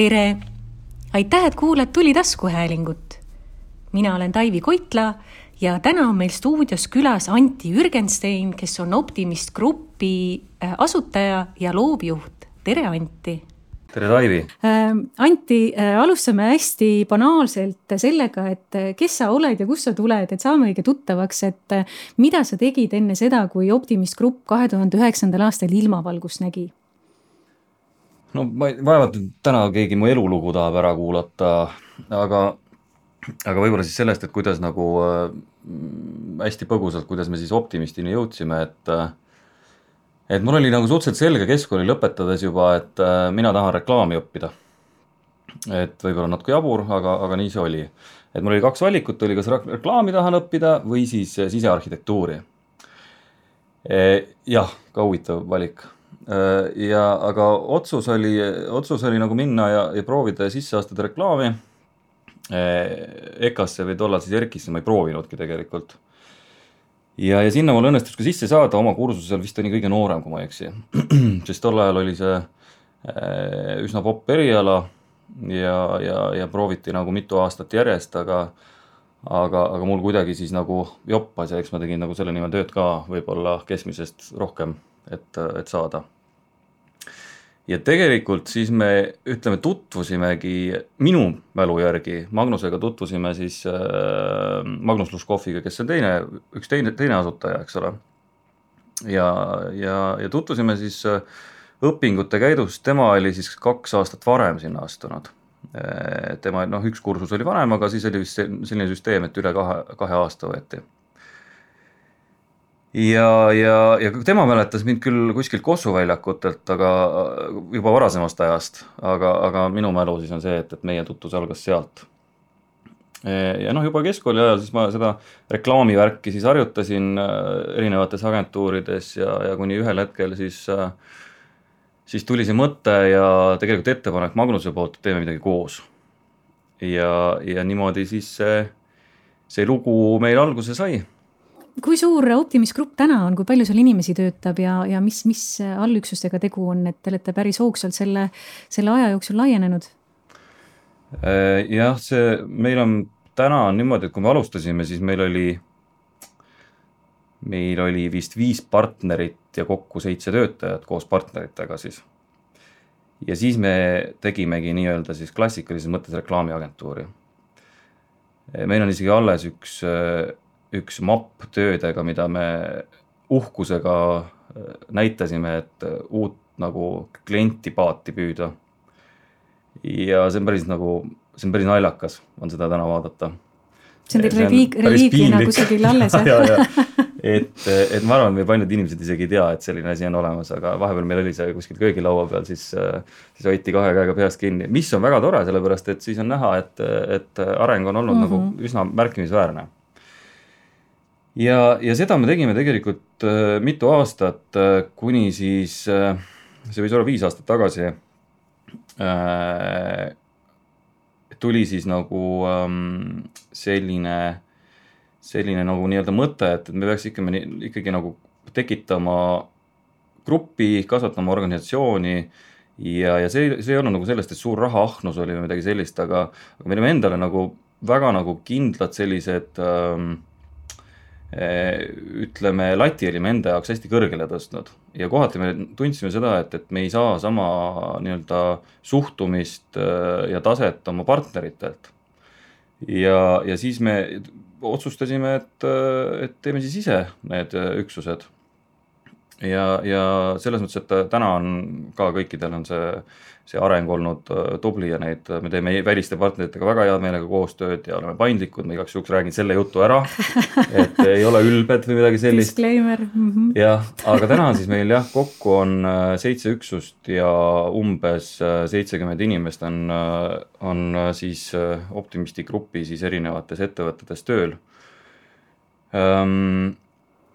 tere! aitäh, et kuulad Tuli taskuhäälingut. mina olen Taivi Koitla ja täna on meil stuudios külas Anti Jürgenstein, kes on Optimist Grupi äh, asutaja ja loovjuht. tere, Anti! tere, Taivi! Anti, alustame hästi banaalselt sellega, et kes sa oled ja kust sa tuled, et saamegi tuttavaks, et mida sa tegid enne seda, kui Optimist Grupp kahe tuhande üheksandal aastal ilmavalgust nägi? No ma vaevalt täna keegi mu elulugu tahab ära kuulata, aga, aga võib-olla siis sellest, et kuidas nagu äh, hästi põgusalt, kuidas me siis optimistini jõudsime, et äh, et mul oli nagu suhteliselt selge keskkooli lõpetades juba, et äh, mina tahan reklaami õppida. et võib-olla natuke jabur, aga, aga nii see oli. et mul oli kaks valikut, oli kas reklaami tahan õppida või siis sisearhitektuuri. jah, ka huvitav valik ja aga otsus oli, otsus oli nagu minna ja, ja proovida ja sisse astuda reklaami. Äh, EKA-sse või tollal siis ERK-isse ma ei proovinudki tegelikult. ja, ja sinna mul õnnestus ka sisse saada, oma kursusel vist oli kõige noorem, kui ma ei eksi. sest tol ajal oli see äh, üsna popp eriala ja, ja, ja prooviti nagu mitu aastat järjest, aga aga, aga mul kuidagi siis nagu joppas ja eks ma tegin nagu selle nimel tööd ka võib-olla keskmisest rohkem, et, et saada ja tegelikult siis me ütleme, tutvusimegi minu mälu järgi, Magnusega tutvusime siis äh, Magnus Luškoviga, kes on teine, üks teine, teine asutaja, eks ole. ja, ja, ja tutvusime siis äh, õpingute käidus, tema oli siis kaks aastat varem sinna astunud äh,. tema noh, üks kursus oli varem, aga siis oli vist selline süsteem, et üle kahe, kahe aasta võeti ja, ja, ja tema mäletas mind küll kuskilt Kossu väljakutelt, aga juba varasemast ajast, aga, aga minu mälu siis on see, et, et meie tutvus algas sealt. ja noh, juba keskkooli ajal siis ma seda reklaamivärki siis harjutasin äh, erinevates agentuurides ja, ja kuni ühel hetkel siis äh, siis tuli see mõte ja tegelikult ettepanek Magnuse poolt, et teeme midagi koos. ja, ja niimoodi siis see, see lugu meil alguse sai kui suur Optimis Grupp täna on, kui palju seal inimesi töötab ja, ja mis, mis allüksustega tegu on, et te olete päris hoogsalt selle, selle aja jooksul laienenud? Äh, jah, see, meil on täna on niimoodi, et kui me alustasime, siis meil oli, meil oli vist viis partnerit ja kokku seitse töötajat koos partneritega siis. ja siis me tegimegi nii-öelda siis klassikalises mõttes reklaamiagentuuri. meil on isegi alles üks üks mapp töödega, mida me uhkusega äh, näitasime, et äh, uut nagu klienti paati püüda. ja see on päris nagu, see on päris naljakas, on seda täna vaadata. see on teil reliik, reliikvina kusagil alles jah et, et ma arvan, et paljud inimesed isegi ei tea, et selline asi on olemas, aga vahepeal meil oli see kuskil köögilaua peal, siis, siis hoiti kahe käega peast kinni, mis on väga tore, sellepärast et siis on näha, et, et areng on olnud mm -hmm. nagu üsna märkimisväärne ja, ja seda me tegime tegelikult äh, mitu aastat äh,, kuni siis äh,, see võis olla viis aastat tagasi tuli siis nagu ähm, selline, selline nagu nii-öelda mõte, et, me peaks ikka, ikkagi nagu tekitama gruppi, kasvatama organisatsiooni ja, ja see, see ei olnud nagu sellest, et suur rahaahnus oli või midagi sellist, aga, aga me olime endale nagu väga nagu kindlad sellised ähm, ütleme, lati olime enda jaoks hästi kõrgele tõstnud ja kohati me tundsime seda, et, et me ei saa sama nii-öelda suhtumist eh, ja taset oma partneritelt. ja, ja siis me otsustasime, et, et teeme siis ise need üksused. ja, ja selles mõttes, et täna on ka kõikidel on see see areng olnud äh, tubli ja neid, me teeme väliste partneritega väga hea meelega koostööd ja oleme paindlikud, ma igaks juhuks räägin selle jutu ära, et ei ole ülbed või midagi sellist. Disclaimer mm -hmm.. jah, aga täna on siis meil jah, kokku on äh, seitse üksust ja umbes äh, seitsekümmend inimest on, on siis Optimisti grupi siis erinevates ettevõtetes tööl um,.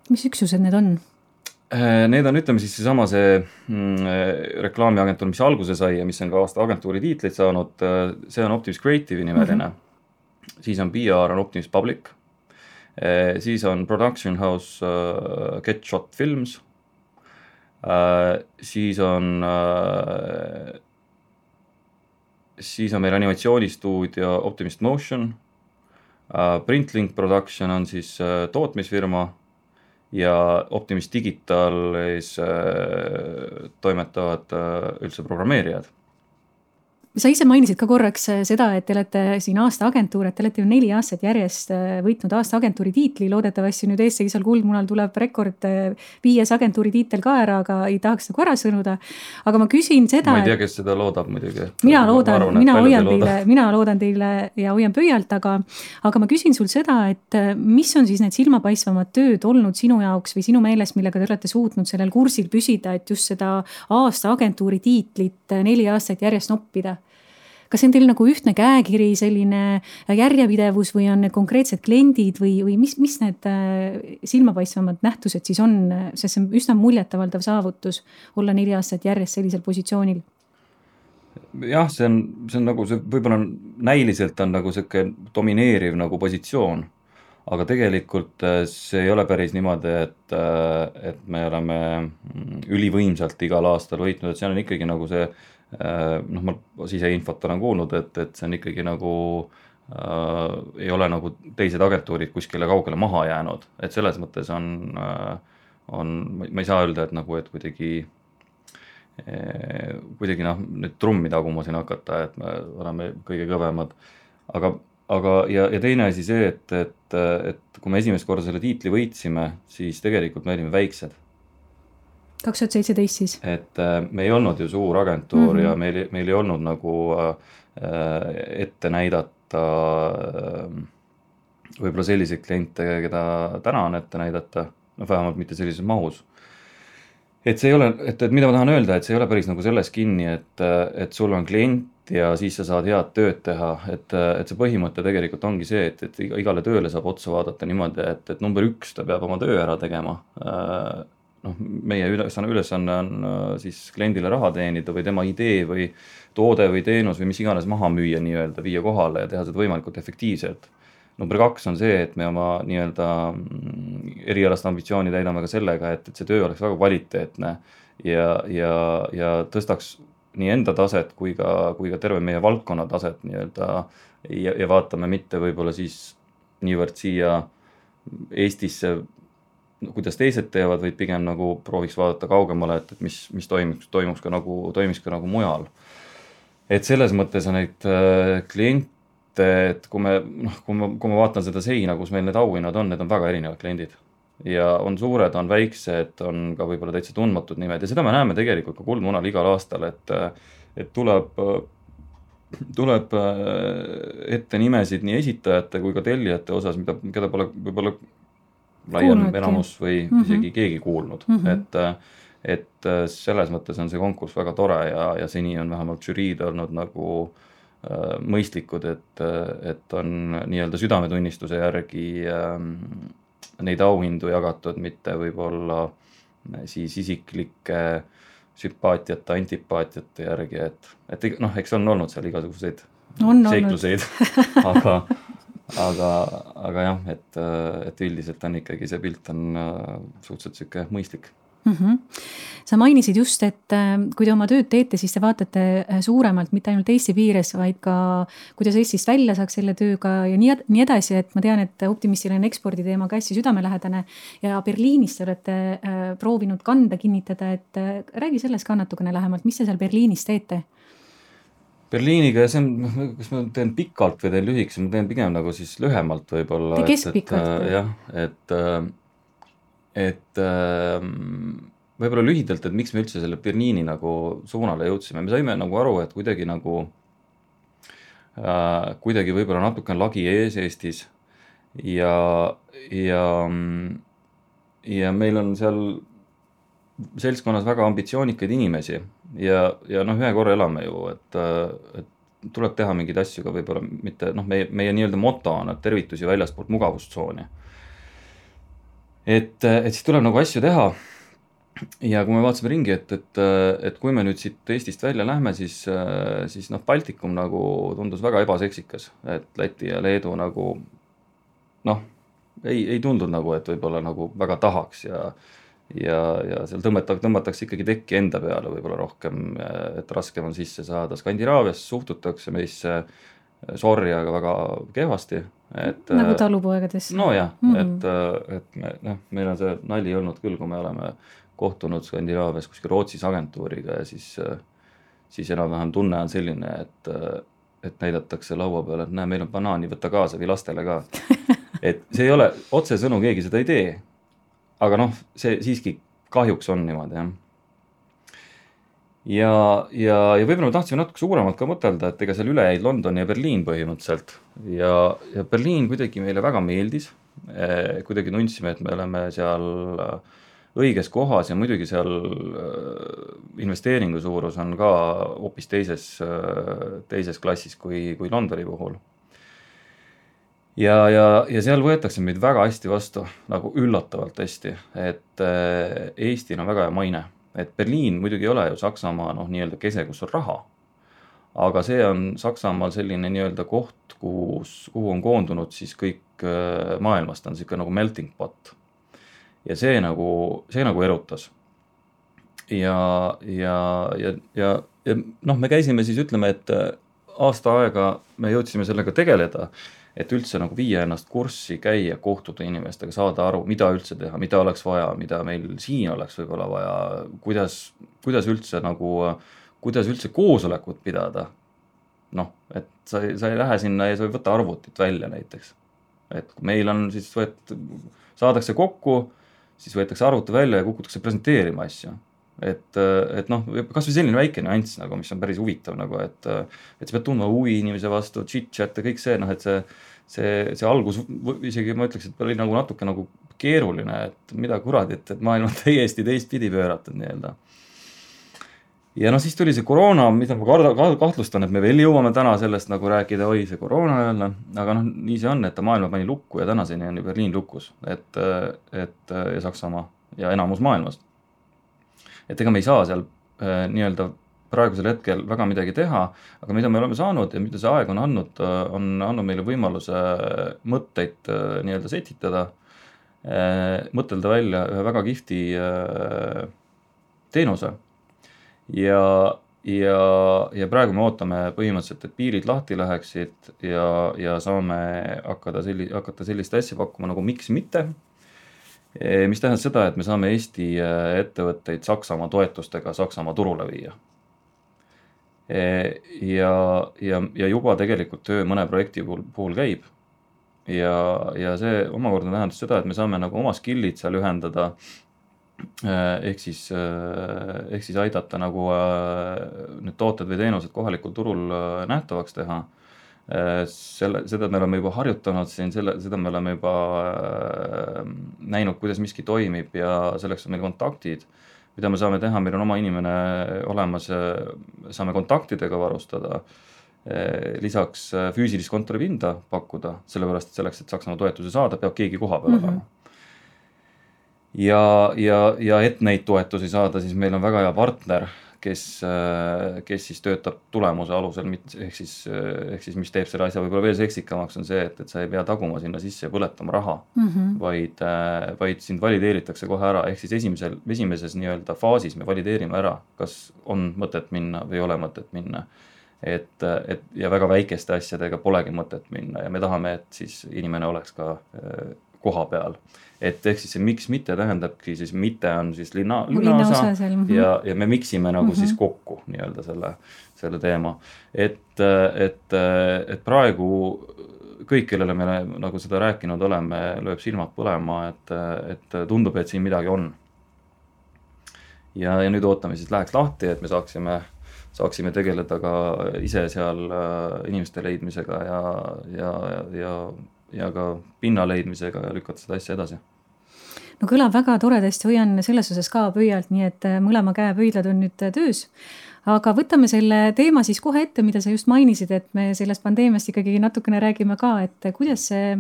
mis üksused need on? Äh, need on, ütleme siis seesama see mm, äh, reklaamiagentuur, mis alguse sai ja mis on ka aasta agentuuri tiitleid saanud, äh, see on Optimus Creative'i nimeline mm. -hmm. siis on PR on Optimus Public. siis on Production House Get Shot Films. siis on siis on meil animatsioonistuudio Optimist Motion. Printlink Production on siis tootmisfirma ja Optimist Digitalis uh, toimetavad uh, üldse programmeerijad sa ise mainisid ka korraks äh, seda, et te olete siin aastaagentuur, et te olete ju neli aastat järjest äh, võitnud aastaagentuuri tiitli, loodetavasti nüüd eestseisval Kuldmunal tuleb rekord äh, viies agentuuri tiitel ka ära, aga ei tahaks nagu ära sõnuda. aga ma küsin seda. ma ei tea, kes seda loodab muidugi. mina loodan, mina hoian teile, mina loodan teile ja hoian pöialt, aga, aga ma küsin sul seda, et mis on siis need silmapaistvamad tööd olnud sinu jaoks või sinu meelest, millega te olete suutnud sellel kursil püsida, et just seda aastaagentuuri tiitlit neli aastat järjest noppida kas see on teil nagu ühtne käekiri, selline järjepidevus või on need konkreetsed kliendid või, või mis, mis need äh, silmapaistvamad nähtused siis on, sest see on üsna muljetavaldav saavutus olla neli aastat järjest sellisel positsioonil. Jah, see on, see on nagu see võib-olla näiliselt on nagu sihuke domineeriv nagu positsioon, aga tegelikult äh, see ei ole päris niimoodi, et, äh, et me oleme mm, ülivõimsalt igal aastal võitnud, et seal on ikkagi nagu see Äh, noh, ma siseinfot olen kuulnud, et, et see on ikkagi nagu äh, ei ole nagu teised agentuurid kuskile kaugele maha jäänud, et selles mõttes on äh,, on, ma ei saa öelda, et nagu, et kuidagi äh, kuidagi noh, nüüd trummi taguma siin hakata, et me oleme kõige kõvemad, aga, aga ja, ja teine asi see, et, et, et kui me esimest korda selle tiitli võitsime, siis tegelikult me olime väiksed kaks tuhat seitseteist siis? et äh, me ei olnud ju suur agentuur mm -hmm. ja meil, meil ei olnud nagu äh, ette näidata äh, võib-olla selliseid kliente, keda täna on ette näidata, noh vähemalt mitte sellises mahus. et see ei ole, et, et mida ma tahan öelda, et see ei ole päris nagu selles kinni, et, et sul on klient ja siis sa saad head tööd teha, et, et see põhimõte tegelikult ongi see, et, et igale tööle saab otsa vaadata niimoodi, et, et number üks, ta peab oma töö ära tegema noh, meie ülesanne, ülesanne on äh, siis kliendile raha teenida või tema idee või toode või teenus või mis iganes maha müüa nii-öelda, viia kohale ja teha seda võimalikult efektiivselt. number kaks on see, et me oma nii-öelda mm, erialast ambitsiooni täidame ka sellega, et, et see töö oleks väga kvaliteetne ja, ja, ja tõstaks nii enda taset kui ka, kui ka terve meie valdkonna taset nii-öelda ja, ja vaatame mitte võib-olla siis niivõrd siia Eestisse kuidas teised teevad, vaid pigem nagu prooviks vaadata kaugemale, et, et mis, mis toimuks, toimuks ka nagu, toimiks ka nagu mujal. et selles mõttes on neid äh, kliente, et kui me noh, kui ma, kui ma vaatan seda seina, kus meil need auhinnad on, need on väga erinevad kliendid. ja on suured, on väiksed, on ka võib-olla täitsa tundmatud nimed ja seda me näeme tegelikult ka Kuldmunal igal aastal, et, et tuleb tuleb äh, ette nimesid nii esitajate kui ka tellijate osas, mida, keda pole võib-olla laiem enamus või mm -hmm. isegi keegi kuulnud mm, -hmm. et et selles mõttes on see konkurss väga tore ja, ja seni on vähemalt žüriid olnud nagu äh, mõistlikud, et, et on nii-öelda südametunnistuse järgi äh, neid auhindu jagatud, mitte võib-olla siis isiklike sümpaatiate, antipaatiate järgi, et, et noh, eks on olnud seal igasuguseid on seikluseid aga aga, aga jah, et, et üldiselt on ikkagi see pilt on äh, suhteliselt sihuke mõistlik mm. -hmm. sa mainisid just, et äh, kui te oma tööd teete, siis te vaatate äh, suuremalt, mitte ainult Eesti piires, vaid ka kuidas Eestist välja saaks selle tööga ja nii, nii edasi, et ma tean, et Optimistile on eksporditeema ka hästi südamelähedane. ja Berliinis te olete proovinud kanda kinnitada, et räägi sellest ka natukene lähemalt, mis te seal Berliinis teete Berliiniga ja see on, noh, kas ma teen pikalt või teen lühikese, ma teen pigem nagu siis lühemalt võib-olla. keskpikalt. Äh, jah, et, äh, et ähm, võib-olla lühidalt, et miks me üldse selle Berliini nagu suunale jõudsime, me saime nagu aru, et kuidagi nagu äh,, kuidagi võib-olla natuke on lagi ees Eestis ja, ja, ja meil on seal seltskonnas väga ambitsioonikaid inimesi ja, ja noh, ühe korra elame ju, et, et tuleb teha mingeid asju ka võib-olla mitte noh, meie, meie nii-öelda moto on, et tervitusi väljaspoolt mugavustsooni. et, et siis tuleb nagu asju teha. ja kui me vaatasime ringi, et, et, et kui me nüüd siit Eestist välja lähme, siis, siis noh, Baltikum nagu tundus väga ebaseksikas, et Läti ja Leedu nagu noh, ei, ei tundunud nagu, et võib-olla nagu väga tahaks ja ja, ja seal tõmmata, tõmmatakse ikkagi tekki enda peale võib-olla rohkem, et raskem on sisse saada. Skandinaavias suhtutakse meisse sorry, aga väga kehvasti, et. nagu talupoegades. nojah mm, -hmm. et, et me noh, meil on see nali olnud küll, kui me oleme kohtunud Skandinaavias kuskil Rootsis agentuuriga ja siis, siis enam-vähem tunne on selline, et, et näidatakse laua peal, et näe, meil on banaani, võta kaasa või lastele ka. et see ei ole otsesõnu, keegi seda ei tee aga noh, see siiski kahjuks on niimoodi jah. ja, ja, ja võib-olla me tahtsime natuke suuremalt ka mõtelda, et ega seal üle jäid London ja Berliin põhimõtteliselt ja, ja Berliin kuidagi meile väga meeldis eh,. kuidagi tundsime, et me oleme seal äh, õiges kohas ja muidugi seal äh, investeeringu suurus on ka hoopis teises, teises klassis kui, kui Londoni puhul ja, ja, ja seal võetakse meid väga hästi vastu, nagu üllatavalt hästi, et äh, Eestil on väga hea maine, et Berliin muidugi ei ole ju Saksamaa noh, nii-öelda kese, kus on raha. aga see on Saksamaal selline nii-öelda koht, kus, kuhu on koondunud siis kõik äh, maailmast, on sihuke nagu melting pot. ja see nagu, see nagu erutas. ja, ja, ja, ja, ja noh, me käisime siis ütleme, et äh, aasta aega me jõudsime sellega tegeleda et üldse nagu viia ennast kurssi, käia, kohtuda inimestega, saada aru, mida üldse teha, mida oleks vaja, mida meil siin oleks võib-olla vaja, kuidas, kuidas üldse nagu, kuidas üldse koosolekut pidada. noh, et sa sa ei lähe sinna ja sa ei võta arvutit välja näiteks. et meil on siis võet-, saadakse kokku, siis võetakse arvuti välja ja kukutakse presenteerima asju et, et noh, kasvõi selline väike nüanss nagu, mis on päris huvitav nagu, et, et sa pead tundma huvi inimese vastu, chit-chat ja kõik see noh, et see, see, see algus isegi ma ütleks, et oli nagu natuke nagu keeruline, et mida kuradit, et maailm on täiesti teistpidi pööratud nii-öelda. ja noh, siis tuli see koroona, mida ma karda, kahtlustan, et me veel jõuame täna sellest nagu rääkida, oi see koroona jälle, aga noh, nii see on, et ta maailma pani lukku ja tänaseni on ju Berliin lukus, et, et ja Saksamaa ja enamus maailmast et ega me ei saa seal äh, nii-öelda praegusel hetkel väga midagi teha, aga mida me oleme saanud ja mida see aeg on andnud, äh, on andnud meile võimaluse mõtteid äh, nii-öelda setitada, mõtelda välja ühe väga kihvti teenuse. ja, ja, ja praegu me ootame põhimõtteliselt, et piirid lahti läheksid ja, ja saame hakata selli-, hakata sellist asja pakkuma nagu miks mitte mis tähendab seda, et me saame Eesti eh, ettevõtteid Saksamaa toetustega Saksamaa turule viia. Eh, ja, ja, ja juba tegelikult töö mõne projekti puhul, puhul käib. ja, ja see omakorda tähendab seda, et me saame nagu oma skill'id seal ühendada. ehk siis, ehk siis aidata nagu need tooted või teenused kohalikul turul nähtavaks teha selle, seda me oleme juba harjutanud siin, selle, seda me oleme juba äh, näinud, kuidas miski toimib ja selleks on meil kontaktid, mida me saame teha, meil on oma inimene olemas, saame kontaktidega varustada. Äh, lisaks füüsilist kontoripinda pakkuda, sellepärast et selleks, et Saksamaa toetuse saada, peab keegi kohapeal mm -hmm. olema ja, ja, ja et neid toetusi saada, siis meil on väga hea partner kes, äh, kes siis töötab tulemuse alusel, ehk siis, äh, ehk siis mis teeb selle asja võib-olla veel seksikamaks, on see, et, et sa ei pea taguma sinna sisse ja põletama raha mm, -hmm. vaid, äh, vaid sind valideeritakse kohe ära, ehk siis esimesel, esimeses nii-öelda faasis me valideerime ära, kas on mõtet minna või ei ole mõtet minna et, et ja väga väikeste asjadega polegi mõtet minna ja me tahame, et siis inimene oleks ka koha peal. et ehk siis see miks mitte tähendabki siis mitte on siis linna, linnaosa linna -hmm. ja, ja me miksime nagu mm -hmm. siis kokku nii-öelda selle, selle teema. et, et, et praegu kõik, kellele me nagu seda rääkinud oleme, lööb silmad põlema, et, et tundub, et siin midagi on. ja, ja nüüd ootame siis läheks lahti, et me saaksime saaksime tegeleda ka ise seal äh, inimeste leidmisega ja, ja, ja, ja ka pinna leidmisega ja lükata seda asja edasi no kõlab väga toredasti, hoian selles osas ka pöialt, nii et äh, mõlema käe pöidlad on nüüd äh, töös. aga võtame selle teema siis kohe ette, mida sa just mainisid, et me sellest pandeemiast ikkagi natukene räägime ka, et kuidas see,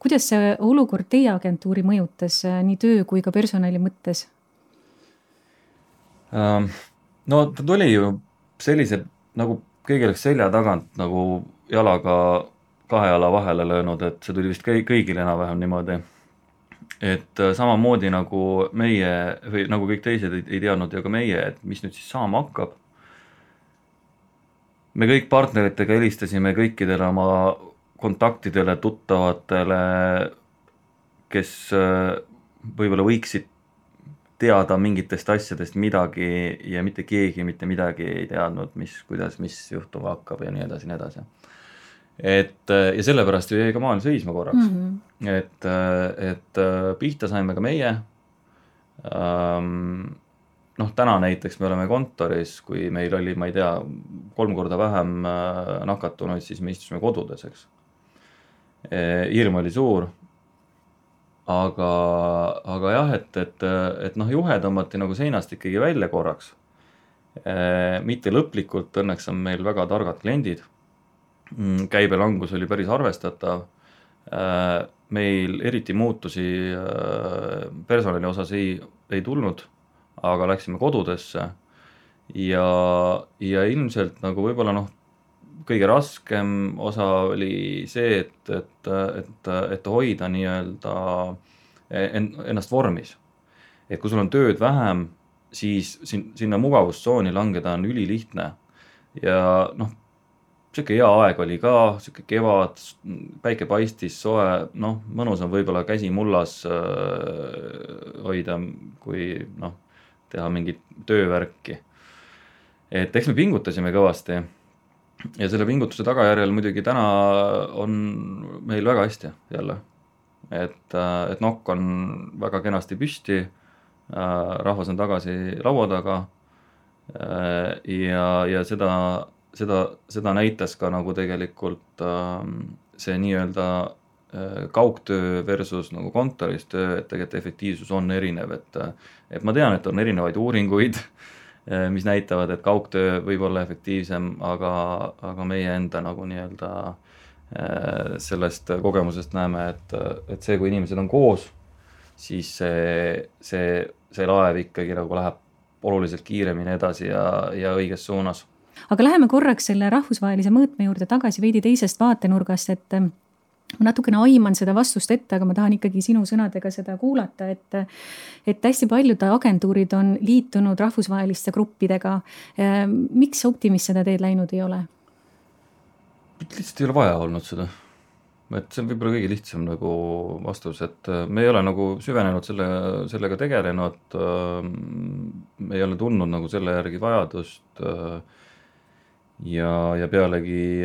kuidas see olukord teie agentuuri mõjutas äh, nii töö kui ka personali mõttes? Ähm, no ta tuli ju sellise nagu keegi oleks selja tagant nagu jalaga kahe jala vahele löönud, et see tuli vist kõigile enam-vähem niimoodi. et äh, samamoodi nagu meie või nagu kõik teised ei, ei teadnud ju ka meie, et mis nüüd siis saama hakkab. me kõik partneritega helistasime kõikidele oma kontaktidele, tuttavatele, kes äh, võib-olla võiksid teada mingitest asjadest midagi ja mitte keegi mitte midagi ei teadnud, mis, kuidas, mis juhtuma hakkab ja nii edasi, nii edasi. Et ja sellepärast ju jäi ka maailm seisma korraks mm, -hmm. et, et pihta saime ka meie ähm, noh, täna näiteks me oleme kontoris, kui meil oli, ma ei tea, kolm korda vähem äh, nakatunuid, siis me istusime kodudes, eks. hirm oli suur aga, aga jah, et, et, et noh, juhe tõmmati nagu seinast ikkagi välja korraks. mitte lõplikult, õnneks on meil väga targad kliendid. Mm, käibelangus oli päris arvestatav. meil eriti muutusi personali osas ei, ei tulnud, aga läksime kodudesse ja, ja ilmselt nagu võib-olla noh kõige raskem osa oli see, et, et, et, et hoida nii-öelda ennast vormis. et kui sul on tööd vähem, siis sin-, sinna mugavustsooni langeda on ülilihtne. ja noh, sihuke hea aeg oli ka, sihuke kevad, päike paistis, soe, noh, mõnus on võib-olla käsi mullas äh, hoida, kui noh, teha mingit töövärki. et eks me pingutasime kõvasti ja selle pingutuse tagajärjel muidugi täna on meil väga hästi jälle. et, äh, et nokk on väga kenasti püsti, äh, rahvas on tagasi laua taga äh, ja, ja seda, seda, seda näitas ka nagu tegelikult ähm, see nii-öelda kaugtöö versus nagu kontoris töö, et tegelikult efektiivsus on erinev, et et ma tean, et on erinevaid uuringuid Eh, mis näitavad, et kaugtöö võib olla efektiivsem, aga, aga meie enda nagu nii-öelda sellest kogemusest näeme, et, et see, kui inimesed on koos, siis see, see, see laev ikkagi nagu läheb oluliselt kiiremini edasi ja, ja õiges suunas. Aga läheme korraks selle rahvusvahelise mõõtme juurde tagasi veidi teisest vaatenurgast, et ma natukene aiman seda vastust ette, aga ma tahan ikkagi sinu sõnadega seda kuulata, et, et hästi paljud agentuurid on liitunud rahvusvaheliste gruppidega. miks Optimis seda teed läinud ei ole? lihtsalt ei ole vaja olnud seda. et see on võib-olla kõige lihtsam nagu vastus, et me ei ole nagu süvenenud selle, sellega tegelenud. me ei ole tundnud nagu selle järgi vajadust. Ja, ja pealegi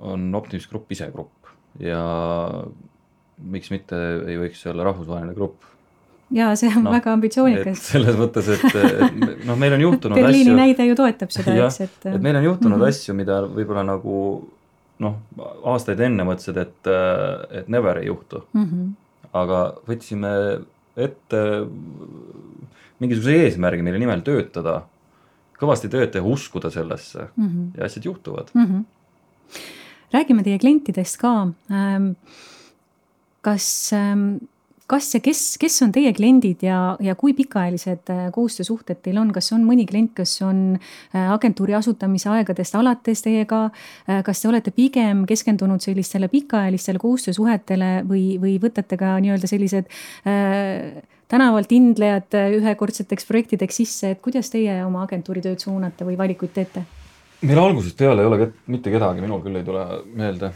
on Optimis Grupp ise grupp ja miks mitte ei võiks olla rahvusvaheline grupp. ja see on no, väga ambitsioonikas. selles mõttes, et, et noh, meil on juhtunud Berliini asju. näide ju toetab seda, eks, et. et meil on juhtunud mm -hmm. asju, mida võib-olla nagu noh, aastaid enne mõtlesid, et, et never ei juhtu mm. -hmm. aga võtsime ette mingisuguse eesmärgi, mille nimel töötada, kõvasti tööd teha, uskuda sellesse mm -hmm. ja asjad juhtuvad mm. -hmm räägime teie klientidest ka. Ähm, kas, ähm, kas ja kes, kes on teie kliendid ja, ja kui pikaajalised äh, koostöösuhted teil on, kas on mõni klient, kes on äh, agentuuri asutamise aegadest alates teiega? Äh, kas te olete pigem keskendunud sellistele pikaajalistele koostöösuhetele või, või võtate ka nii-öelda sellised äh, tänavalt indlejad ühekordseteks projektideks sisse, et kuidas teie oma agentuuri tööd suunate või valikuid teete? meil algusest peale ei ole mitte kedagi, minul küll ei tule meelde.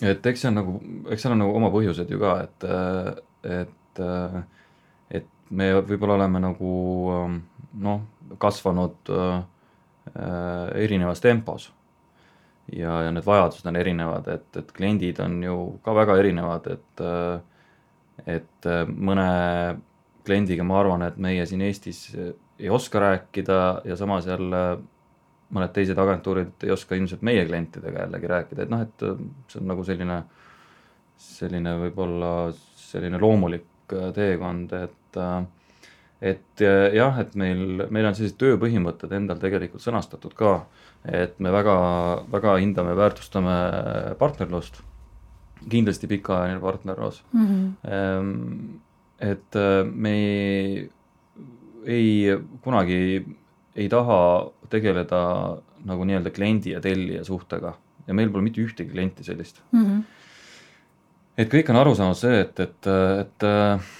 et eks see on nagu, eks seal on nagu oma põhjused ju ka, et, et, et me võib-olla oleme nagu noh, kasvanud äh, erinevas tempos. ja, ja need vajadused on erinevad, et, et kliendid on ju ka väga erinevad, et, et mõne kliendiga ma arvan, et meie siin Eestis ei oska rääkida ja samas jälle mõned teised agentuurid ei oska ilmselt meie klientidega jällegi rääkida, et noh, et äh, see on nagu selline, selline võib-olla selline loomulik äh, teekond, et äh, et jah, et meil, meil on sellised tööpõhimõtted endal tegelikult sõnastatud ka, et me väga, väga hindame, väärtustame partnerlust, kindlasti pikaajaline partnerlus mm. -hmm. et me ei, ei kunagi ei taha tegeleda nagu nii-öelda kliendi ja tellija suhtega ja meil pole mitte ühtegi klienti sellist mm. -hmm. et kõik on aru saanud see, et, et, et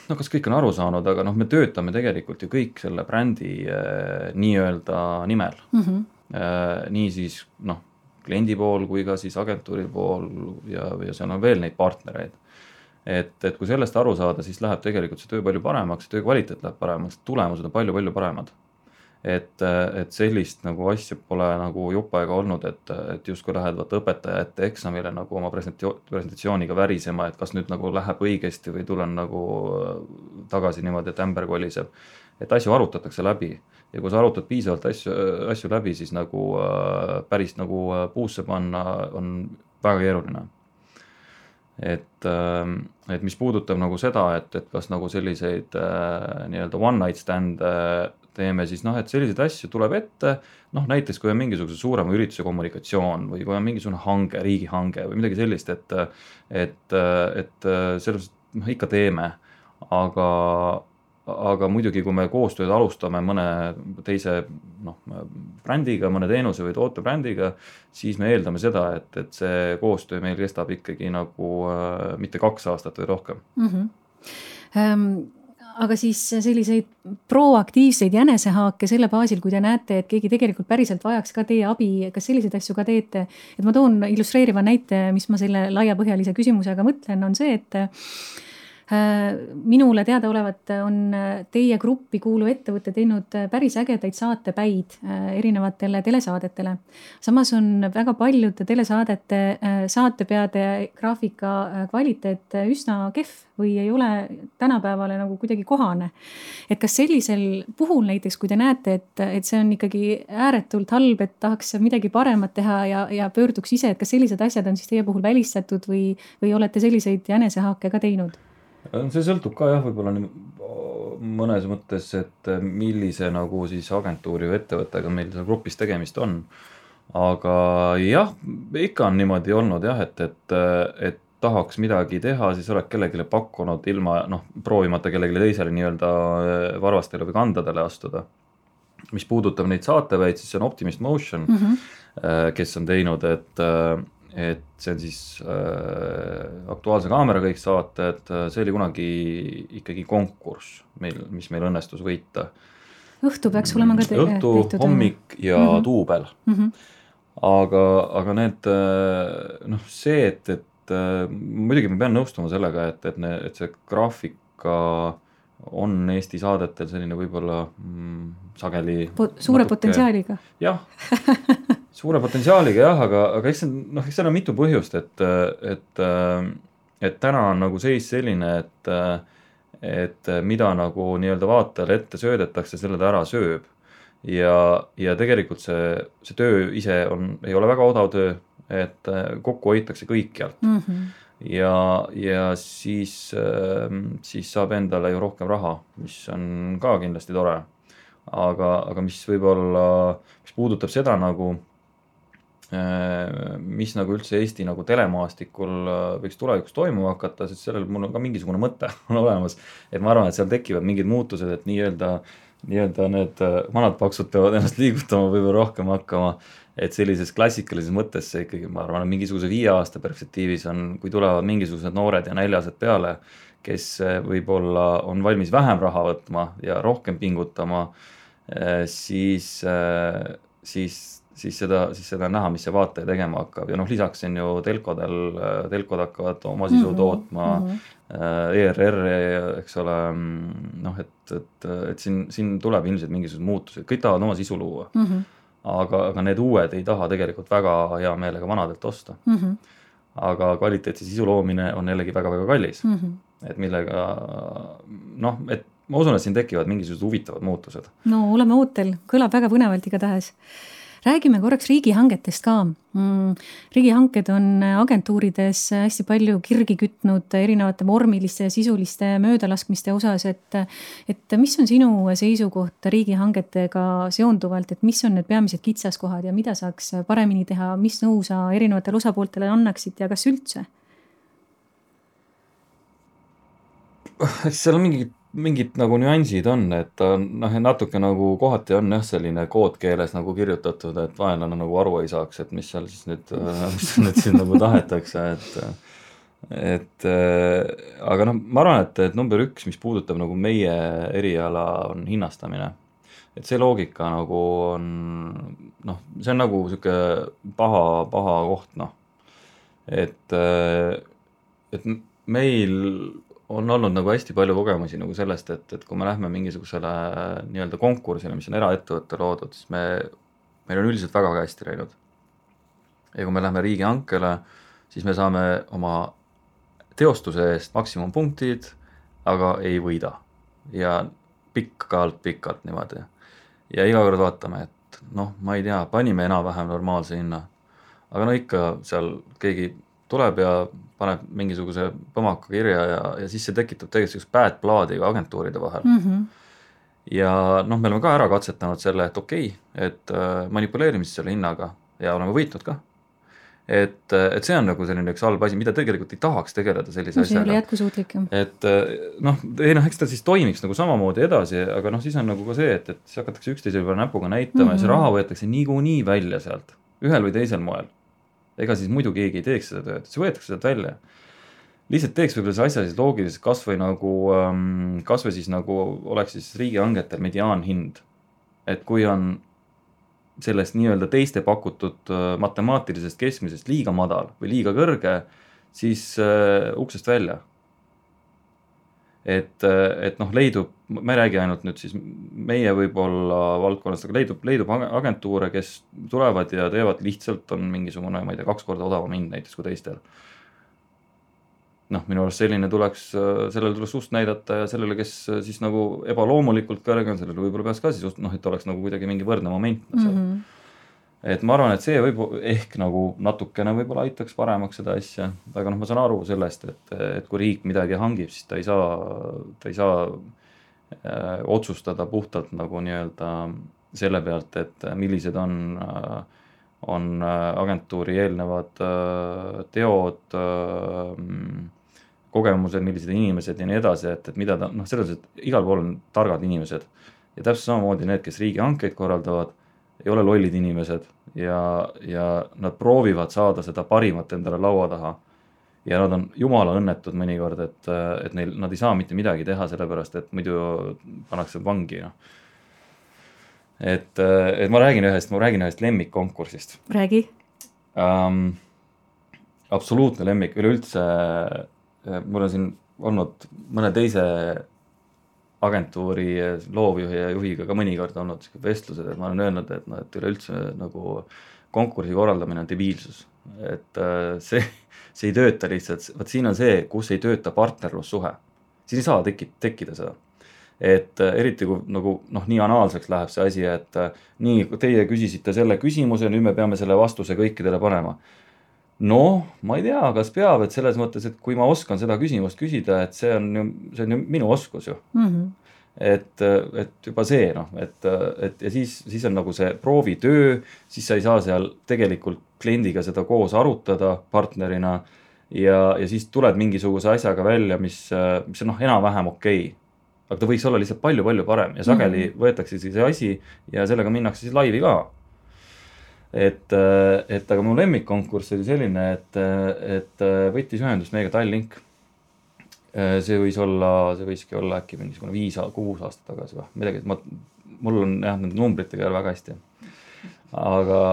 noh, kas kõik on aru saanud, aga noh, me töötame tegelikult ju kõik selle brändi äh, nii-öelda nimel mm. -hmm. Äh, nii siis noh, kliendi pool kui ka siis agentuuri pool ja, ja seal on veel neid partnereid. et, et kui sellest aru saada, siis läheb tegelikult see töö palju paremaks, töö kvaliteet läheb paremaks, tulemused on palju-palju paremad et, et sellist nagu asja pole nagu jupp aega olnud, et, et justkui lähed vaata õpetaja ette eksamile nagu oma presentatsiooniga värisema, et kas nüüd nagu läheb õigesti või tulen nagu tagasi niimoodi, et ämber koliseb. et asju arutatakse läbi ja kui sa arutad piisavalt asju, asju läbi, siis nagu äh, päris nagu äh, puusse panna on väga keeruline. Et, äh, et mis puudutab nagu seda, et, et kas nagu selliseid äh, nii-öelda one night stand'e teeme, siis noh, et selliseid asju tuleb ette, noh näiteks kui on mingisuguse suurema ürituse kommunikatsioon või kui on mingisugune hange, riigihange või midagi sellist, et et, et selles noh, ikka teeme, aga aga muidugi, kui me koostööd alustame mõne teise noh, brändiga, mõne teenuse või toote brändiga, siis me eeldame seda, et, et see koostöö meil kestab ikkagi nagu äh, mitte kaks aastat või rohkem mm. -hmm. Um aga siis selliseid proaktiivseid jänesehaake selle baasil, kui te näete, et keegi tegelikult päriselt vajaks ka teie abi, kas selliseid asju ka teete? et ma toon illustreeriva näite, mis ma selle laiapõhjalise küsimusega mõtlen, on see, et minule teadaolevalt on äh, teie gruppi kuuluv ettevõte teinud äh, päris ägedaid saatepäid erinevatele telesaadetele. samas on väga paljude telesaadete saatepeade graafika kvaliteet üsna kehv või ei ole tänapäevale nagu kuidagi kohane. et kas sellisel puhul näiteks, kui te näete, et, et see on ikkagi ääretult halb, et tahaks midagi paremat teha ja, ja pöörduks ise, et kas sellised asjad on siis teie puhul välistatud või, või olete selliseid jänesehaake ka teinud? See sõltub ka jah, võib-olla mõnes mõttes, et millise nagu siis agentuuri või ettevõttega meil seal grupis tegemist on. aga jah, ikka on niimoodi olnud jah, et, et, et tahaks midagi teha, siis oled kellelegi pakkunud ilma noh, proovimata kellelegi teisele nii-öelda varvastele või kandadele astuda. mis puudutab neid saateväid, siis see on Optimist Motion mm, -hmm. kes on teinud, et et see on siis äh, Aktuaalse Kaamera kõik saated, see oli kunagi ikkagi konkurss meil, mis meil õnnestus võita. õhtu peaks olema ka te õhtu, hommik ja mm -hmm. duubel mm. -hmm. aga, aga need äh, noh, see, et, et äh, muidugi ma pean nõustuma sellega, et, et, et see graafika on Eesti saadetel selline võib-olla mm, sageli po. suure natuke, potentsiaaliga. jah suure potentsiaaliga jah, aga, aga eks see noh, eks seal on mitu põhjust, et, et, et täna on nagu seis selline, et, et mida nagu nii-öelda vaatajale ette söödetakse, selle ta ära sööb. ja, ja tegelikult see, see töö ise on, ei ole väga odav töö, et kokku hoitakse kõikjalt mm. -hmm ja, ja siis, siis saab endale ju rohkem raha, mis on ka kindlasti tore. aga, aga mis võib-olla, mis puudutab seda nagu Äh, mis nagu üldse Eesti nagu telemaastikul äh, võiks tulevikus toimuma hakata, sest sellel mul on ka mingisugune mõte on olemas. et ma arvan, et seal tekivad mingid muutused, et nii-öelda, nii-öelda need äh, vanad paksud peavad ennast liigutama võib-olla rohkem hakkama. Et sellises klassikalises mõttes see ikkagi, ma arvan, mingisuguse viie aasta perspektiivis on, kui tulevad mingisugused noored ja näljased peale, kes võib-olla on valmis vähem raha võtma ja rohkem pingutama, siis, siis siis seda, siis seda on näha, mis see vaataja tegema hakkab ja noh, lisaks on ju telkodel, telkod hakkavad oma sisu mm -hmm. tootma mm. -hmm. ERR-i, eks ole, noh, et, et, et siin, siin tuleb ilmselt mingisugused muutused, kõik tahavad oma sisu luua mm. -hmm. Aga, aga need uued ei taha tegelikult väga hea meelega vanadelt osta mm. -hmm. aga kvaliteetse sisu loomine on jällegi väga-väga kallis mm. -hmm. et millega noh, et ma usun, et siin tekivad mingisugused huvitavad muutused. no oleme ootel, kõlab väga põnevalt igatahes räägime korraks riigihangetest ka mm,. riigihanked on agentuurides hästi palju kirgi kütnud erinevate vormiliste ja sisuliste möödalaskmiste osas, et, et mis on sinu seisukoht riigihangetega seonduvalt, et mis on need peamised kitsaskohad ja mida saaks paremini teha, mis nõu sa erinevatele osapooltele annaksid ja kas üldse? eks seal on mingi mingid nagu nüansid on, et ta noh, natuke nagu kohati on jah, selline koodkeeles nagu kirjutatud, et vaenlane nagu aru ei saaks, et mis seal siis nüüd, mis nüüd siin nagu tahetakse, et et äh, aga noh, ma arvan, et, et number üks, mis puudutab nagu meie eriala, on hinnastamine. et see loogika nagu on noh, see on nagu sihuke paha, paha koht, noh. et, äh, et meil on olnud nagu hästi palju kogemusi nagu sellest, et, et kui me lähme mingisugusele nii-öelda konkursile, mis on eraettevõtte loodud, siis me, meil on üldiselt väga hästi läinud. ja kui me lähme riigihankele, siis me saame oma teostuse eest maksimumpunktid, aga ei võida. ja pikalt-pikalt niimoodi. ja iga kord vaatame, et noh, ma ei tea, panime enam-vähem normaalse hinna. aga no ikka seal keegi tuleb ja paneb mingisuguse põmaka kirja ja, ja siis see tekitab tegelikult sihukest bad blood'i ka agentuuride vahel mm. -hmm. ja noh, me oleme ka ära katsetanud selle, et okei okay,, et äh, manipuleerimist selle hinnaga ja oleme võitnud ka et, et see on nagu selline üks halb asi, mida tegelikult ei tahaks tegeleda sellise no, asjaga. see ei ole jätkusuutlik jah. et noh, ei noh, eks ta siis toimiks nagu samamoodi edasi, aga noh, siis on nagu ka see, et, et siis hakatakse üksteise peale näpuga näitama mm -hmm. ja see raha võetakse niikuinii välja sealt, ühel või teisel moel. Ega siis muidu keegi ei teeks seda tööd, see võetakse sealt välja. lihtsalt teeks võib-olla see asja siis loogiliselt kasvõi nagu, ähm, kasvõi siis nagu oleks siis riigihangetel mediaanhind. et kui on sellest nii-öelda teiste pakutud äh, matemaatilisest keskmisest liiga madal või liiga kõrge, siis äh, uksest välja. Et, et noh, leidub, ma ei räägi ainult nüüd siis meie võib-olla valdkonnast, aga leidub, leidub agentuure, kes tulevad ja teevad lihtsalt on mingisugune, ma ei tea, kaks korda odavam hind näiteks kui teistel noh, minu arust selline tuleks, sellele tuleks ust näidata ja sellele, kes siis nagu ebaloomulikult kõrge on, sellele võib-olla peaks ka siis ust, noh, et oleks nagu kuidagi mingi võrdne moment mm. -hmm. Et ma arvan, et see võib ehk nagu natukene võib-olla aitaks paremaks seda asja, aga noh, ma saan aru sellest, et, et kui riik midagi hangib, siis ta ei saa, ta ei saa äh, otsustada puhtalt nagu nii-öelda selle pealt, et millised on äh, on agentuuri eelnevad äh, teod äh,, kogemused, millised inimesed ja nii edasi, et, et mida ta noh, selles mõttes, et igal pool on targad inimesed. ja täpselt samamoodi need, kes riigihankeid korraldavad, ei ole lollid inimesed ja, ja nad proovivad saada seda parimat endale laua taha. ja nad on jumala õnnetud mõnikord, et, et neil, nad ei saa mitte midagi teha, sellepärast et muidu pannakse vangi, noh. et, et ma räägin ühest, ma räägin ühest lemmikkonkursist. räägi um,. absoluutne lemmik, üleüldse mul on siin olnud mõne teise agentuuri loovjuhi ja juhiga ka mõnikord olnud vestlused, et ma olen öelnud, et noh, et üleüldse nagu konkursi korraldamine on debiilsus. et äh, see, see ei tööta lihtsalt, vot siin on see, kus ei tööta partnerlussuhe. siin ei saa tekki-, tekkida seda. et äh, eriti kui nagu noh, nii anaalseks läheb see asi, et äh, nii, teie küsisite selle küsimuse, nüüd me peame selle vastuse kõikidele panema noh, ma ei tea, kas peab, et selles mõttes, et kui ma oskan seda küsimust küsida, et see on ju, see on ju minu oskus ju mm. -hmm. et, et juba see noh, et, et ja siis, siis on nagu see proovitöö, siis sa ei saa seal tegelikult kliendiga seda koos arutada partnerina. ja, ja siis tuled mingisuguse asjaga välja, mis, mis on noh, enam-vähem okei okay aga ta võiks olla lihtsalt palju-palju parem ja sageli mm -hmm. võetakse siis see asi ja sellega minnakse siis laivi ka et, äh, et aga mu lemmikkonkurss oli selline, et, et äh, võttis ühendust meiega Tallink. Äh, see võis olla, see võiski olla äkki mingisugune viis, kuus aastat tagasi või midagi, ma, mul on jah, nende numbritega ei ole väga hästi. aga,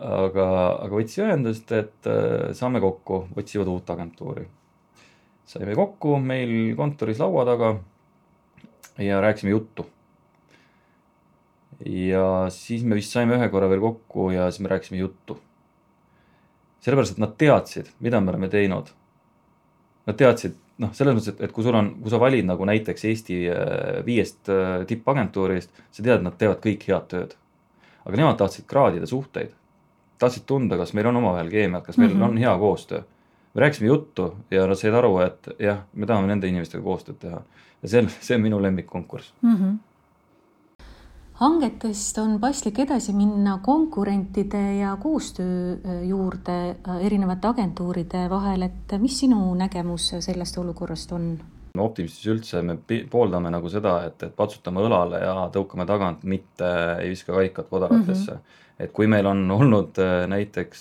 aga, aga võttis ühendust, et saame kokku, otsivad uut agentuuri. saime kokku meil kontoris laua taga ja rääkisime juttu ja siis me vist saime ühe korra veel kokku ja siis me rääkisime juttu. sellepärast, et nad teadsid, mida me oleme teinud. Nad teadsid, noh, selles mõttes, et, et kui sul on, kui sa valid nagu näiteks Eesti äh, viiest äh, tippagentuurist, sa tead, nad teevad kõik head tööd. aga nemad tahtsid kraadida suhteid. tahtsid tunda, kas meil on omavahel keemiat, kas meil mm -hmm. on hea koostöö. me rääkisime juttu ja nad said aru, et jah, me tahame nende inimestega koostööd teha. ja see on, see on minu lemmikkonkurss mm. -hmm hangetest on paslik edasi minna konkurentide ja koostöö äh, juurde äh, erinevate agentuuride vahel, et mis sinu nägemus sellest olukorrast on? optimistis üldse me pooldame nagu seda, et, et patsutame õlale ja tõukame tagant, mitte ei viska kaikat kodaratesse mm. -hmm et kui meil on olnud äh, näiteks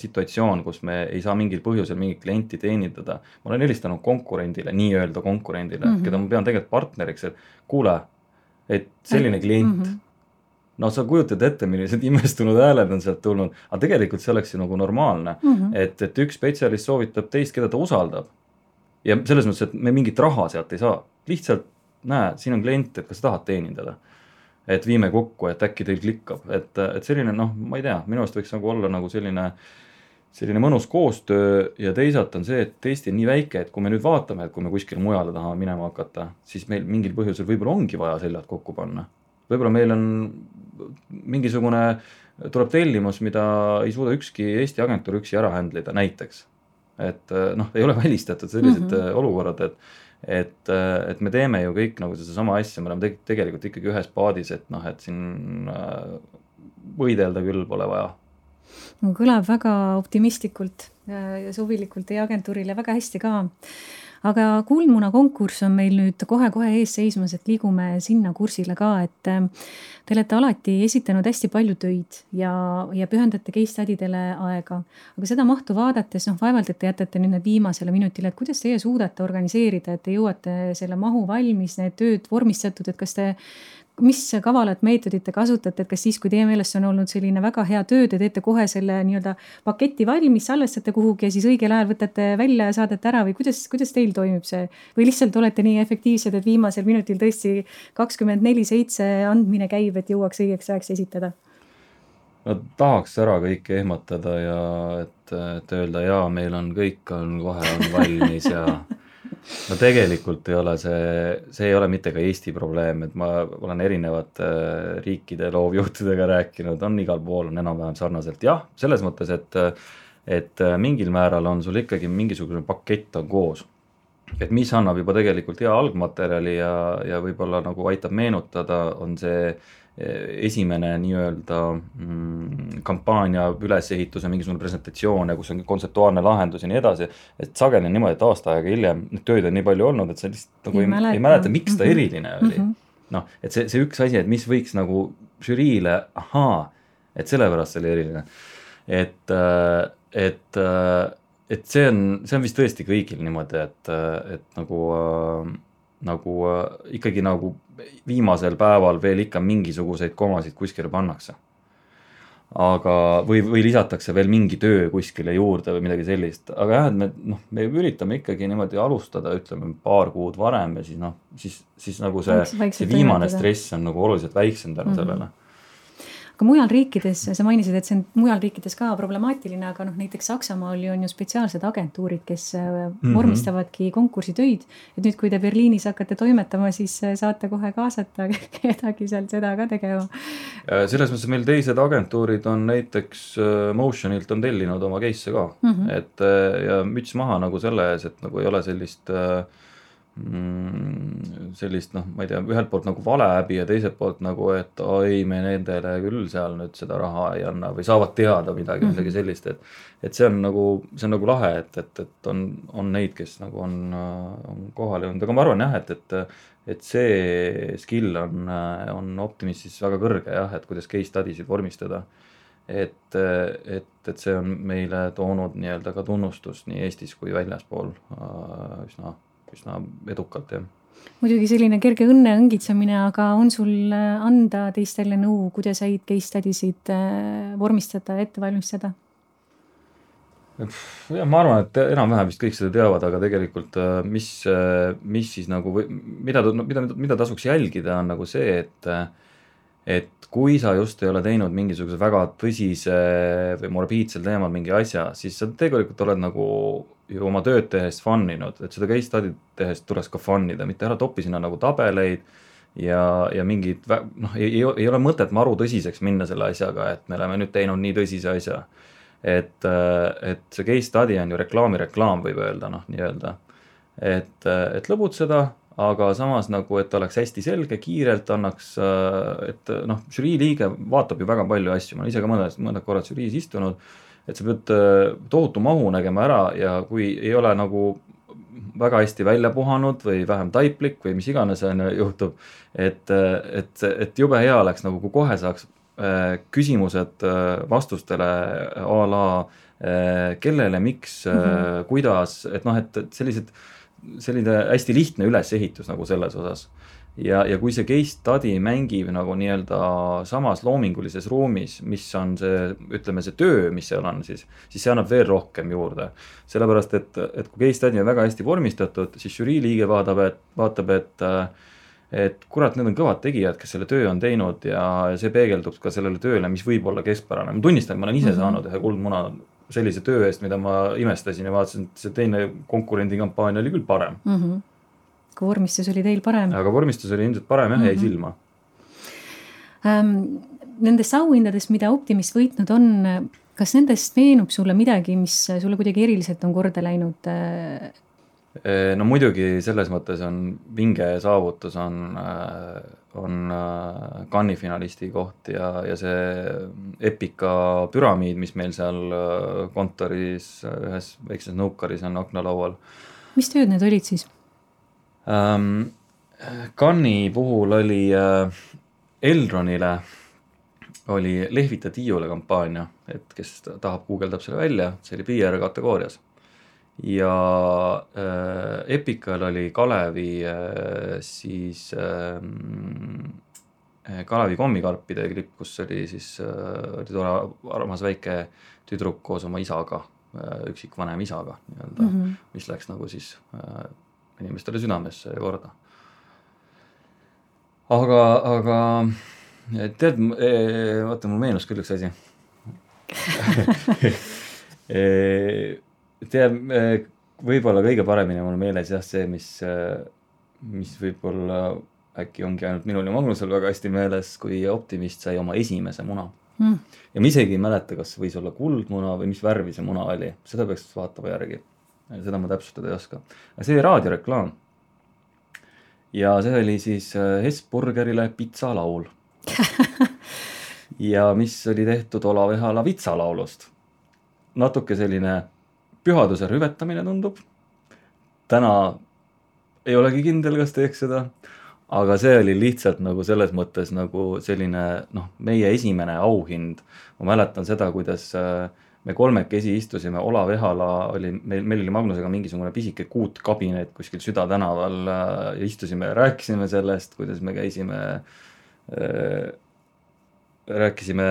situatsioon, kus me ei saa mingil põhjusel mingit klienti teenindada, ma olen helistanud konkurendile, nii-öelda konkurendile mm, -hmm. keda ma pean tegelikult partneriks, et kuule, et selline klient mm, -hmm noh, sa kujutad ette, millised imestunud hääled on sealt tulnud, aga tegelikult see oleks ju nagu normaalne mm, -hmm. et, et üks spetsialist soovitab teist, keda ta usaldab. ja selles mõttes, et me mingit raha sealt ei saa, lihtsalt näe, siin on klient, et kas sa tahad teenindada. et viime kokku, et äkki teil klikkab, et, et selline noh, ma ei tea, minu arust võiks nagu olla nagu selline selline mõnus koostöö ja teisalt on see, et Eesti on nii väike, et kui me nüüd vaatame, et kui me kuskile mujale tahame minema hakata, siis meil mingil põhjusel võib-olla ongi vaja seljad kokku panna võib-olla meil on mingisugune, tuleb tellimus, mida ei suuda ükski Eesti agentuur üksi ära handle ida, näiteks. et noh, ei ole välistatud sellised mm -hmm. olukorrad, et et, et me teeme ju kõik nagu sedasama asja, me oleme te tegelikult ikkagi ühes paadis, et noh, et siin võidelda küll pole vaja. Kõlab väga optimistlikult ja suvilikult teie agentuurile väga hästi ka aga Kuldmuna konkurss on meil nüüd kohe-kohe ees seismas, et liigume sinna kursile ka, et äh, te olete alati esitanud hästi palju töid ja, ja pühendate case study dele aega. aga seda mahtu vaadates, noh, vaevalt, et te jätate nüüd need viimasele minutile, et kuidas teie suudate organiseerida, et te jõuate selle mahu valmis, need tööd vormistatud, et kas te mis kavalat meetodit te kasutate, et kas siis, kui teie meelest on olnud selline väga hea töö, te teete kohe selle nii-öelda paketi valmis, salvestate kuhugi ja siis õigel ajal võtate välja ja saadate ära või kuidas, kuidas teil toimub see? või lihtsalt olete nii efektiivsed, et viimasel minutil tõesti kakskümmend neli seitse andmine käib, et jõuaks õigeks ajaks esitada? no tahaks ära kõike ehmatada ja et, et öelda jaa, meil on kõik on kohe on valmis ja no tegelikult ei ole see, see ei ole mitte ka Eesti probleem, et ma olen erinevate äh, riikide loovjuhtidega rääkinud, on igal pool on enam-vähem sarnaselt, jah, selles mõttes, et et äh, mingil määral on sul ikkagi mingisugune pakett on koos. et mis annab juba tegelikult hea algmaterjali ja, ja võib-olla nagu aitab meenutada, on see esimene nii-öelda mm, kampaania ülesehituse mingisugune presentatsioon ja kus on kontseptuaalne lahendus ja nii edasi. et sageli on niimoodi, et aasta aega hiljem neid töid on nii palju olnud, et sa lihtsalt nagu ei, ei mäleta, ei mäleta, miks ta mm -hmm. eriline oli mm. -hmm. noh, et see, see üks asi, et mis võiks nagu žüriile, ahaa, et sellepärast see oli eriline. et, äh, et, äh, et see on, see on vist tõesti kõigil niimoodi, et, et nagu äh, nagu äh, ikkagi nagu viimasel päeval veel ikka mingisuguseid komasid kuskile pannakse. aga, või, või lisatakse veel mingi töö kuskile juurde või midagi sellist, aga jah, et me noh, me üritame ikkagi niimoodi alustada, ütleme paar kuud varem ja siis noh, siis, siis nagu see, see viimane stress on nagu oluliselt väiksem tänu mm -hmm. sellele aga mujal riikides, sa mainisid, et see on mujal riikides ka problemaatiline, aga noh, näiteks Saksamaal ju on ju spetsiaalsed agentuurid, kes mm -hmm. vormistavadki konkursitöid. et nüüd, kui te Berliinis hakkate toimetama, siis äh, saate kohe kaasata kedagi sealt seda ka tegema. selles mõttes meil teised agentuurid on näiteks Motionilt on tellinud oma case'e ka mm, -hmm. et ja müts maha nagu selle ees, et nagu ei ole sellist äh, sellist noh, ma ei tea, ühelt poolt nagu valehäbi ja teiselt poolt nagu, et oi, me nendele küll seal nüüd seda raha ei anna või saavad teada midagi mm, -hmm. midagi sellist, et. et see on nagu, see on nagu lahe, et, et, et on, on neid, kes nagu on, on kohal jõudnud, aga ma arvan jah, et, et. et see skill on, on Optimistis väga kõrge jah, et kuidas case study sid vormistada et, et, et see on meile toonud nii-öelda ka tunnustust nii Eestis kui väljaspool äh, üsna üsna edukalt, jah muidugi selline kerge õnne õngitsemine, aga on sul äh, anda teistele nõu, kuidas häid case study sid äh, vormistada ja ette valmistada? jah, ma arvan, et enam-vähem vist kõik seda teavad, aga tegelikult äh, mis, mis siis nagu või mida, mida, mida tasuks jälgida, on nagu see, et et kui sa just ei ole teinud mingisuguse väga tõsise või morbiidsel teemal mingi asja, siis sa tegelikult oled nagu ju oma tööd tehes fun inud, et seda case study't tehes tuleks ka fun ida, mitte ära topi sinna nagu tabeleid ja, ja mingid noh, ei, ei, ole mõtet maru tõsiseks minna selle asjaga, et me oleme nüüd teinud nii tõsise asja. et, et see case study on ju reklaami reklaam, võib öelda noh, nii-öelda. et, et lõbutseda, aga samas nagu, et oleks hästi selge, kiirelt annaks, et noh, žürii liige vaatab ju väga palju asju, ma olen ise ka mõned, mõned korrad žüriis istunud et sa pead äh, tohutu mahu nägema ära ja kui ei ole nagu väga hästi välja puhanud või vähem taiplik või mis iganes on ju juhtub. et, et, et jube hea oleks nagu, kui kohe saaks äh, küsimused äh, vastustele a la äh, kellele, miks mm, -hmm. kuidas, et noh, et sellised, selline hästi lihtne ülesehitus nagu selles osas ja, ja kui see case study mängib nagu nii-öelda samas loomingulises ruumis, mis on see, ütleme, see töö, mis seal on, siis, siis see annab veel rohkem juurde. sellepärast, et, et kui case study on väga hästi vormistatud, siis žürii liige vaatab, et, vaatab, et et kurat, need on kõvad tegijad, kes selle töö on teinud ja see peegeldub ka sellele tööle, mis võib olla keskpärane. ma tunnistan, ma olen ise mm -hmm. saanud ühe kuldmuna sellise töö eest, mida ma imestasin ja vaatasin, et see teine konkurendi kampaania oli küll parem mm. -hmm aga vormistus oli teil parem. aga vormistus oli ilmselt parem jah mm, -hmm. jäi mhm. silma ähm,. Nendest auhindadest, mida Optimist võitnud on, kas nendest meenub sulle midagi, mis sulle kuidagi eriliselt on korda läinud? Äh? no muidugi selles mõttes on vinge saavutus on, äh, on äh, Cannes'i finalisti koht ja, ja see Epica püramiid, mis meil seal kontoris ühes väikses nõukaris on aknalaual. mis tööd need olid siis? Ähm,. Cannes'i puhul oli äh, Elronile oli Lehvita tiiule kampaania, et kes tahab, guugeldab selle välja, see oli PR kategoorias. ja äh, Epical oli Kalevi äh, siis äh, Kalevi kommikarpide klipp, kus oli siis äh,, oli tore armas väike tüdruk koos oma isaga äh,, üksikvanem isaga nii-öelda mm, -hmm. mis läks nagu siis äh, inimestele südamesse ja korda. aga, aga tead, e, vaata mul meenus küll üks asi. E, tead, e, võib-olla kõige paremini mul meeles jah, see, mis, mis võib-olla äkki ongi ainult minul ja Magnusel väga hästi meeles, kui Optimist sai oma esimese muna. Mm.. ja ma isegi ei mäleta, kas võis olla kuldmuna või mis värvi see muna oli, seda peaks vaatama järgi seda ma täpsustada ei oska. see raadioreklaam. ja see oli siis äh, Hesburgerile pitsalaul ja mis oli tehtud Olav Ehala vitsalaulust. natuke selline pühaduse rüvetamine tundub. täna ei olegi kindel, kas teeks seda, aga see oli lihtsalt nagu selles mõttes nagu selline noh, meie esimene auhind. ma mäletan seda, kuidas äh, me kolmekesi istusime, Olav Ehala oli, meil, meil oli Magnusega mingisugune pisike kuutkabinet kuskil Süda tänaval äh, ja istusime ja rääkisime sellest, kuidas me käisime äh,, rääkisime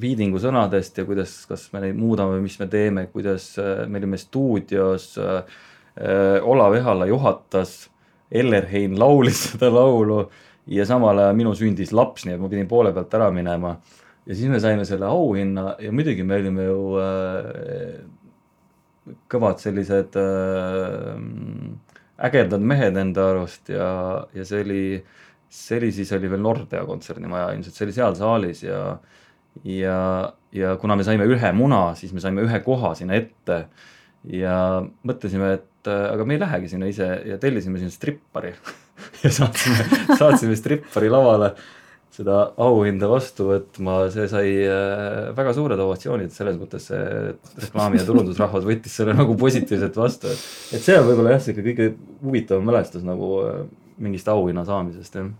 Viidingu sõnadest ja kuidas, kas me neid muudame, mis me teeme, kuidas äh, me olime stuudios äh,, Olav Ehala juhatas, Ellerheim laulis seda laulu ja samal ajal minu sündis laps, nii et ma pidin poole pealt ära minema ja siis me saime selle auhinna ja muidugi me olime ju äh, kõvad sellised äh, ägedad mehed enda arust ja, ja see oli, see oli siis oli veel Nordea kontsernimaja ilmselt, see oli seal saalis ja, ja, ja kuna me saime ühe muna, siis me saime ühe koha sinna ette ja mõtlesime, et äh, aga me ei lähegi sinna ise ja tellisime sinna strippari ja saatsime, saatsime strippari lavale seda auhinda vastu võtma, see sai äh, väga suured ovatsioonid, selles mõttes see reklaami- ja turundusrahvas võttis selle nagu positiivselt vastu, et. et see on võib-olla jah, sihuke kõige huvitavam mälestus nagu äh, mingist auhinna saamisest jah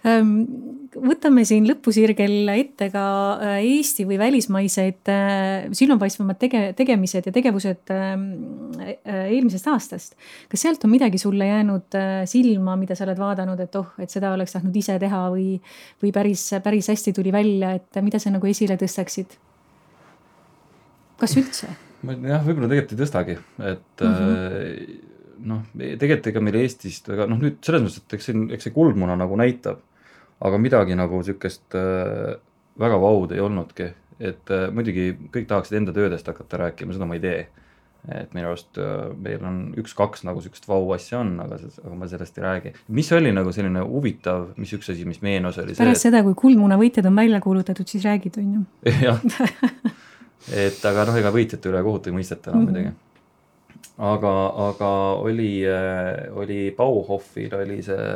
võtame siin lõpusirgel ette ka äh, Eesti või välismaised äh, silmapaistvamad tege-, tegemised ja tegevused ehm, äh, eelmisest aastast. kas sealt on midagi sulle jäänud silma, mida sa oled vaadanud, et oh, et seda oleks tahtnud ise teha või, või päris, päris hästi tuli välja, et mida sa nagu esile tõstaksid? kas üldse? ma jah, võib-olla tegelikult ei tõstagi, et mm -hmm. noh, tegelikult ega meil Eestist, aga noh, nüüd selles mõttes, et eks see, eks see kuldmuna nagu näitab aga midagi nagu sihukest äh, väga vaud ei olnudki, et äh, muidugi kõik tahaksid enda töödest hakata rääkima, seda ma ei tee. et minu arust äh, meil on üks-kaks nagu sihukest vau asja on, aga, aga ma sellest ei räägi. mis oli nagu selline huvitav, mis üks asi, mis meenus, oli see. pärast seda, kui kuldmuna võitjad on välja kuulutatud, siis räägid, on ju. jah, et aga noh, ega võitjate üle kohut ei mõisteta enam mm -hmm. muidugi. aga, aga oli, oli Bauhofil oli see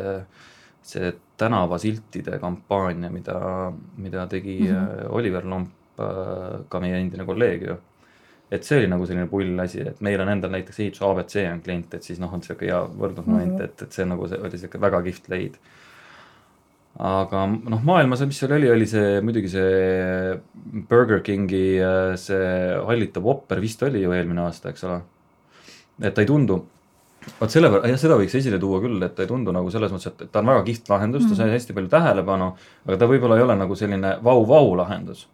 see tänavasiltide kampaania, mida, mida tegi mm -hmm. Oliver Lomp, äh, ka meie endine kolleeg ju. et see oli nagu selline pull asi, et meil on endal näiteks ehituse abc on klient, et siis noh, on sihuke hea võrdlusmoment mm, -hmm. et, et see nagu see oli sihuke väga kihvt leid. aga noh, maailmas, mis seal oli, oli see muidugi see Burger Kingi see hallitav Whopper vist oli ju eelmine aasta, eks ole. et ta ei tundu vot selle peale, jah, seda võiks esile tuua küll, et ei tundu nagu selles mõttes, et ta on väga kihvt lahendus ta sai hästi palju tähelepanu, aga ta võib-olla ei ole nagu selline vau-vau lahendus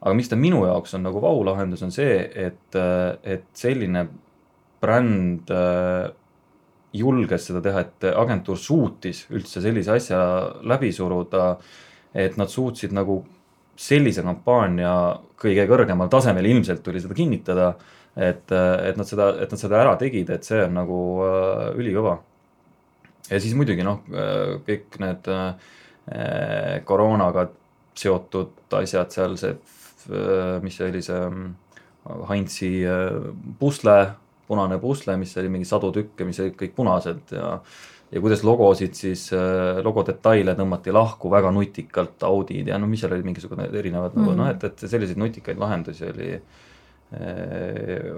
aga mis ta minu jaoks on nagu vau-lahendus, on see, et, et selline bränd äh, julges seda teha, et agentuur suutis üldse sellise asja läbi suruda. et nad suutsid nagu sellise kampaania kõige kõrgemal tasemel ilmselt tuli seda kinnitada. Et, et nad seda, et nad seda ära tegid, et see on nagu äh, ülikõva. ja siis muidugi noh, äh, kõik need äh, koroonaga seotud asjad seal, see Äh, mis see oli see mm, Heinzi äh, pusle, punane pusle, mis oli mingi sadu tükke, mis olid kõik punased ja ja kuidas logosid siis, äh, logo detaile tõmmati lahku väga nutikalt, Audid ja no mis seal oli, mingisugune erinevad mm -hmm. nagu noh, et, et selliseid nutikaid lahendusi oli,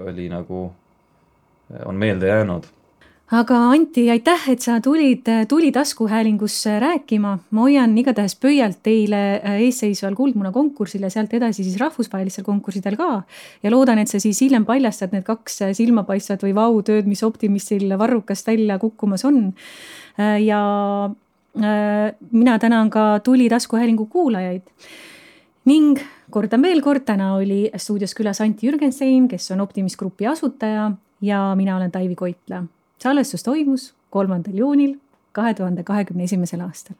oli nagu, on meelde jäänud aga Anti, aitäh, et sa tulid Tuli taskuhäälingusse rääkima. ma hoian igatahes pöialt teile äh, eesseisval Kuldmuna konkursil ja sealt edasi siis rahvusvahelistel konkurssidel ka. ja loodan, et sa siis hiljem paljastad need kaks äh, silmapaistvat või vau-tööd, mis Optimistil varrukast välja kukkumas on. Äh, ja mina tänan ka Tuli taskuhäälingu kuulajaid ning kordan veel kord, täna oli stuudios külas Anti Jürgenstein, kes on Optimist Grupi asutaja ja mina olen Taivi Koitla. Salvestus toimus kolmandal juunil kahe tuhande kahekümne esimesel aastal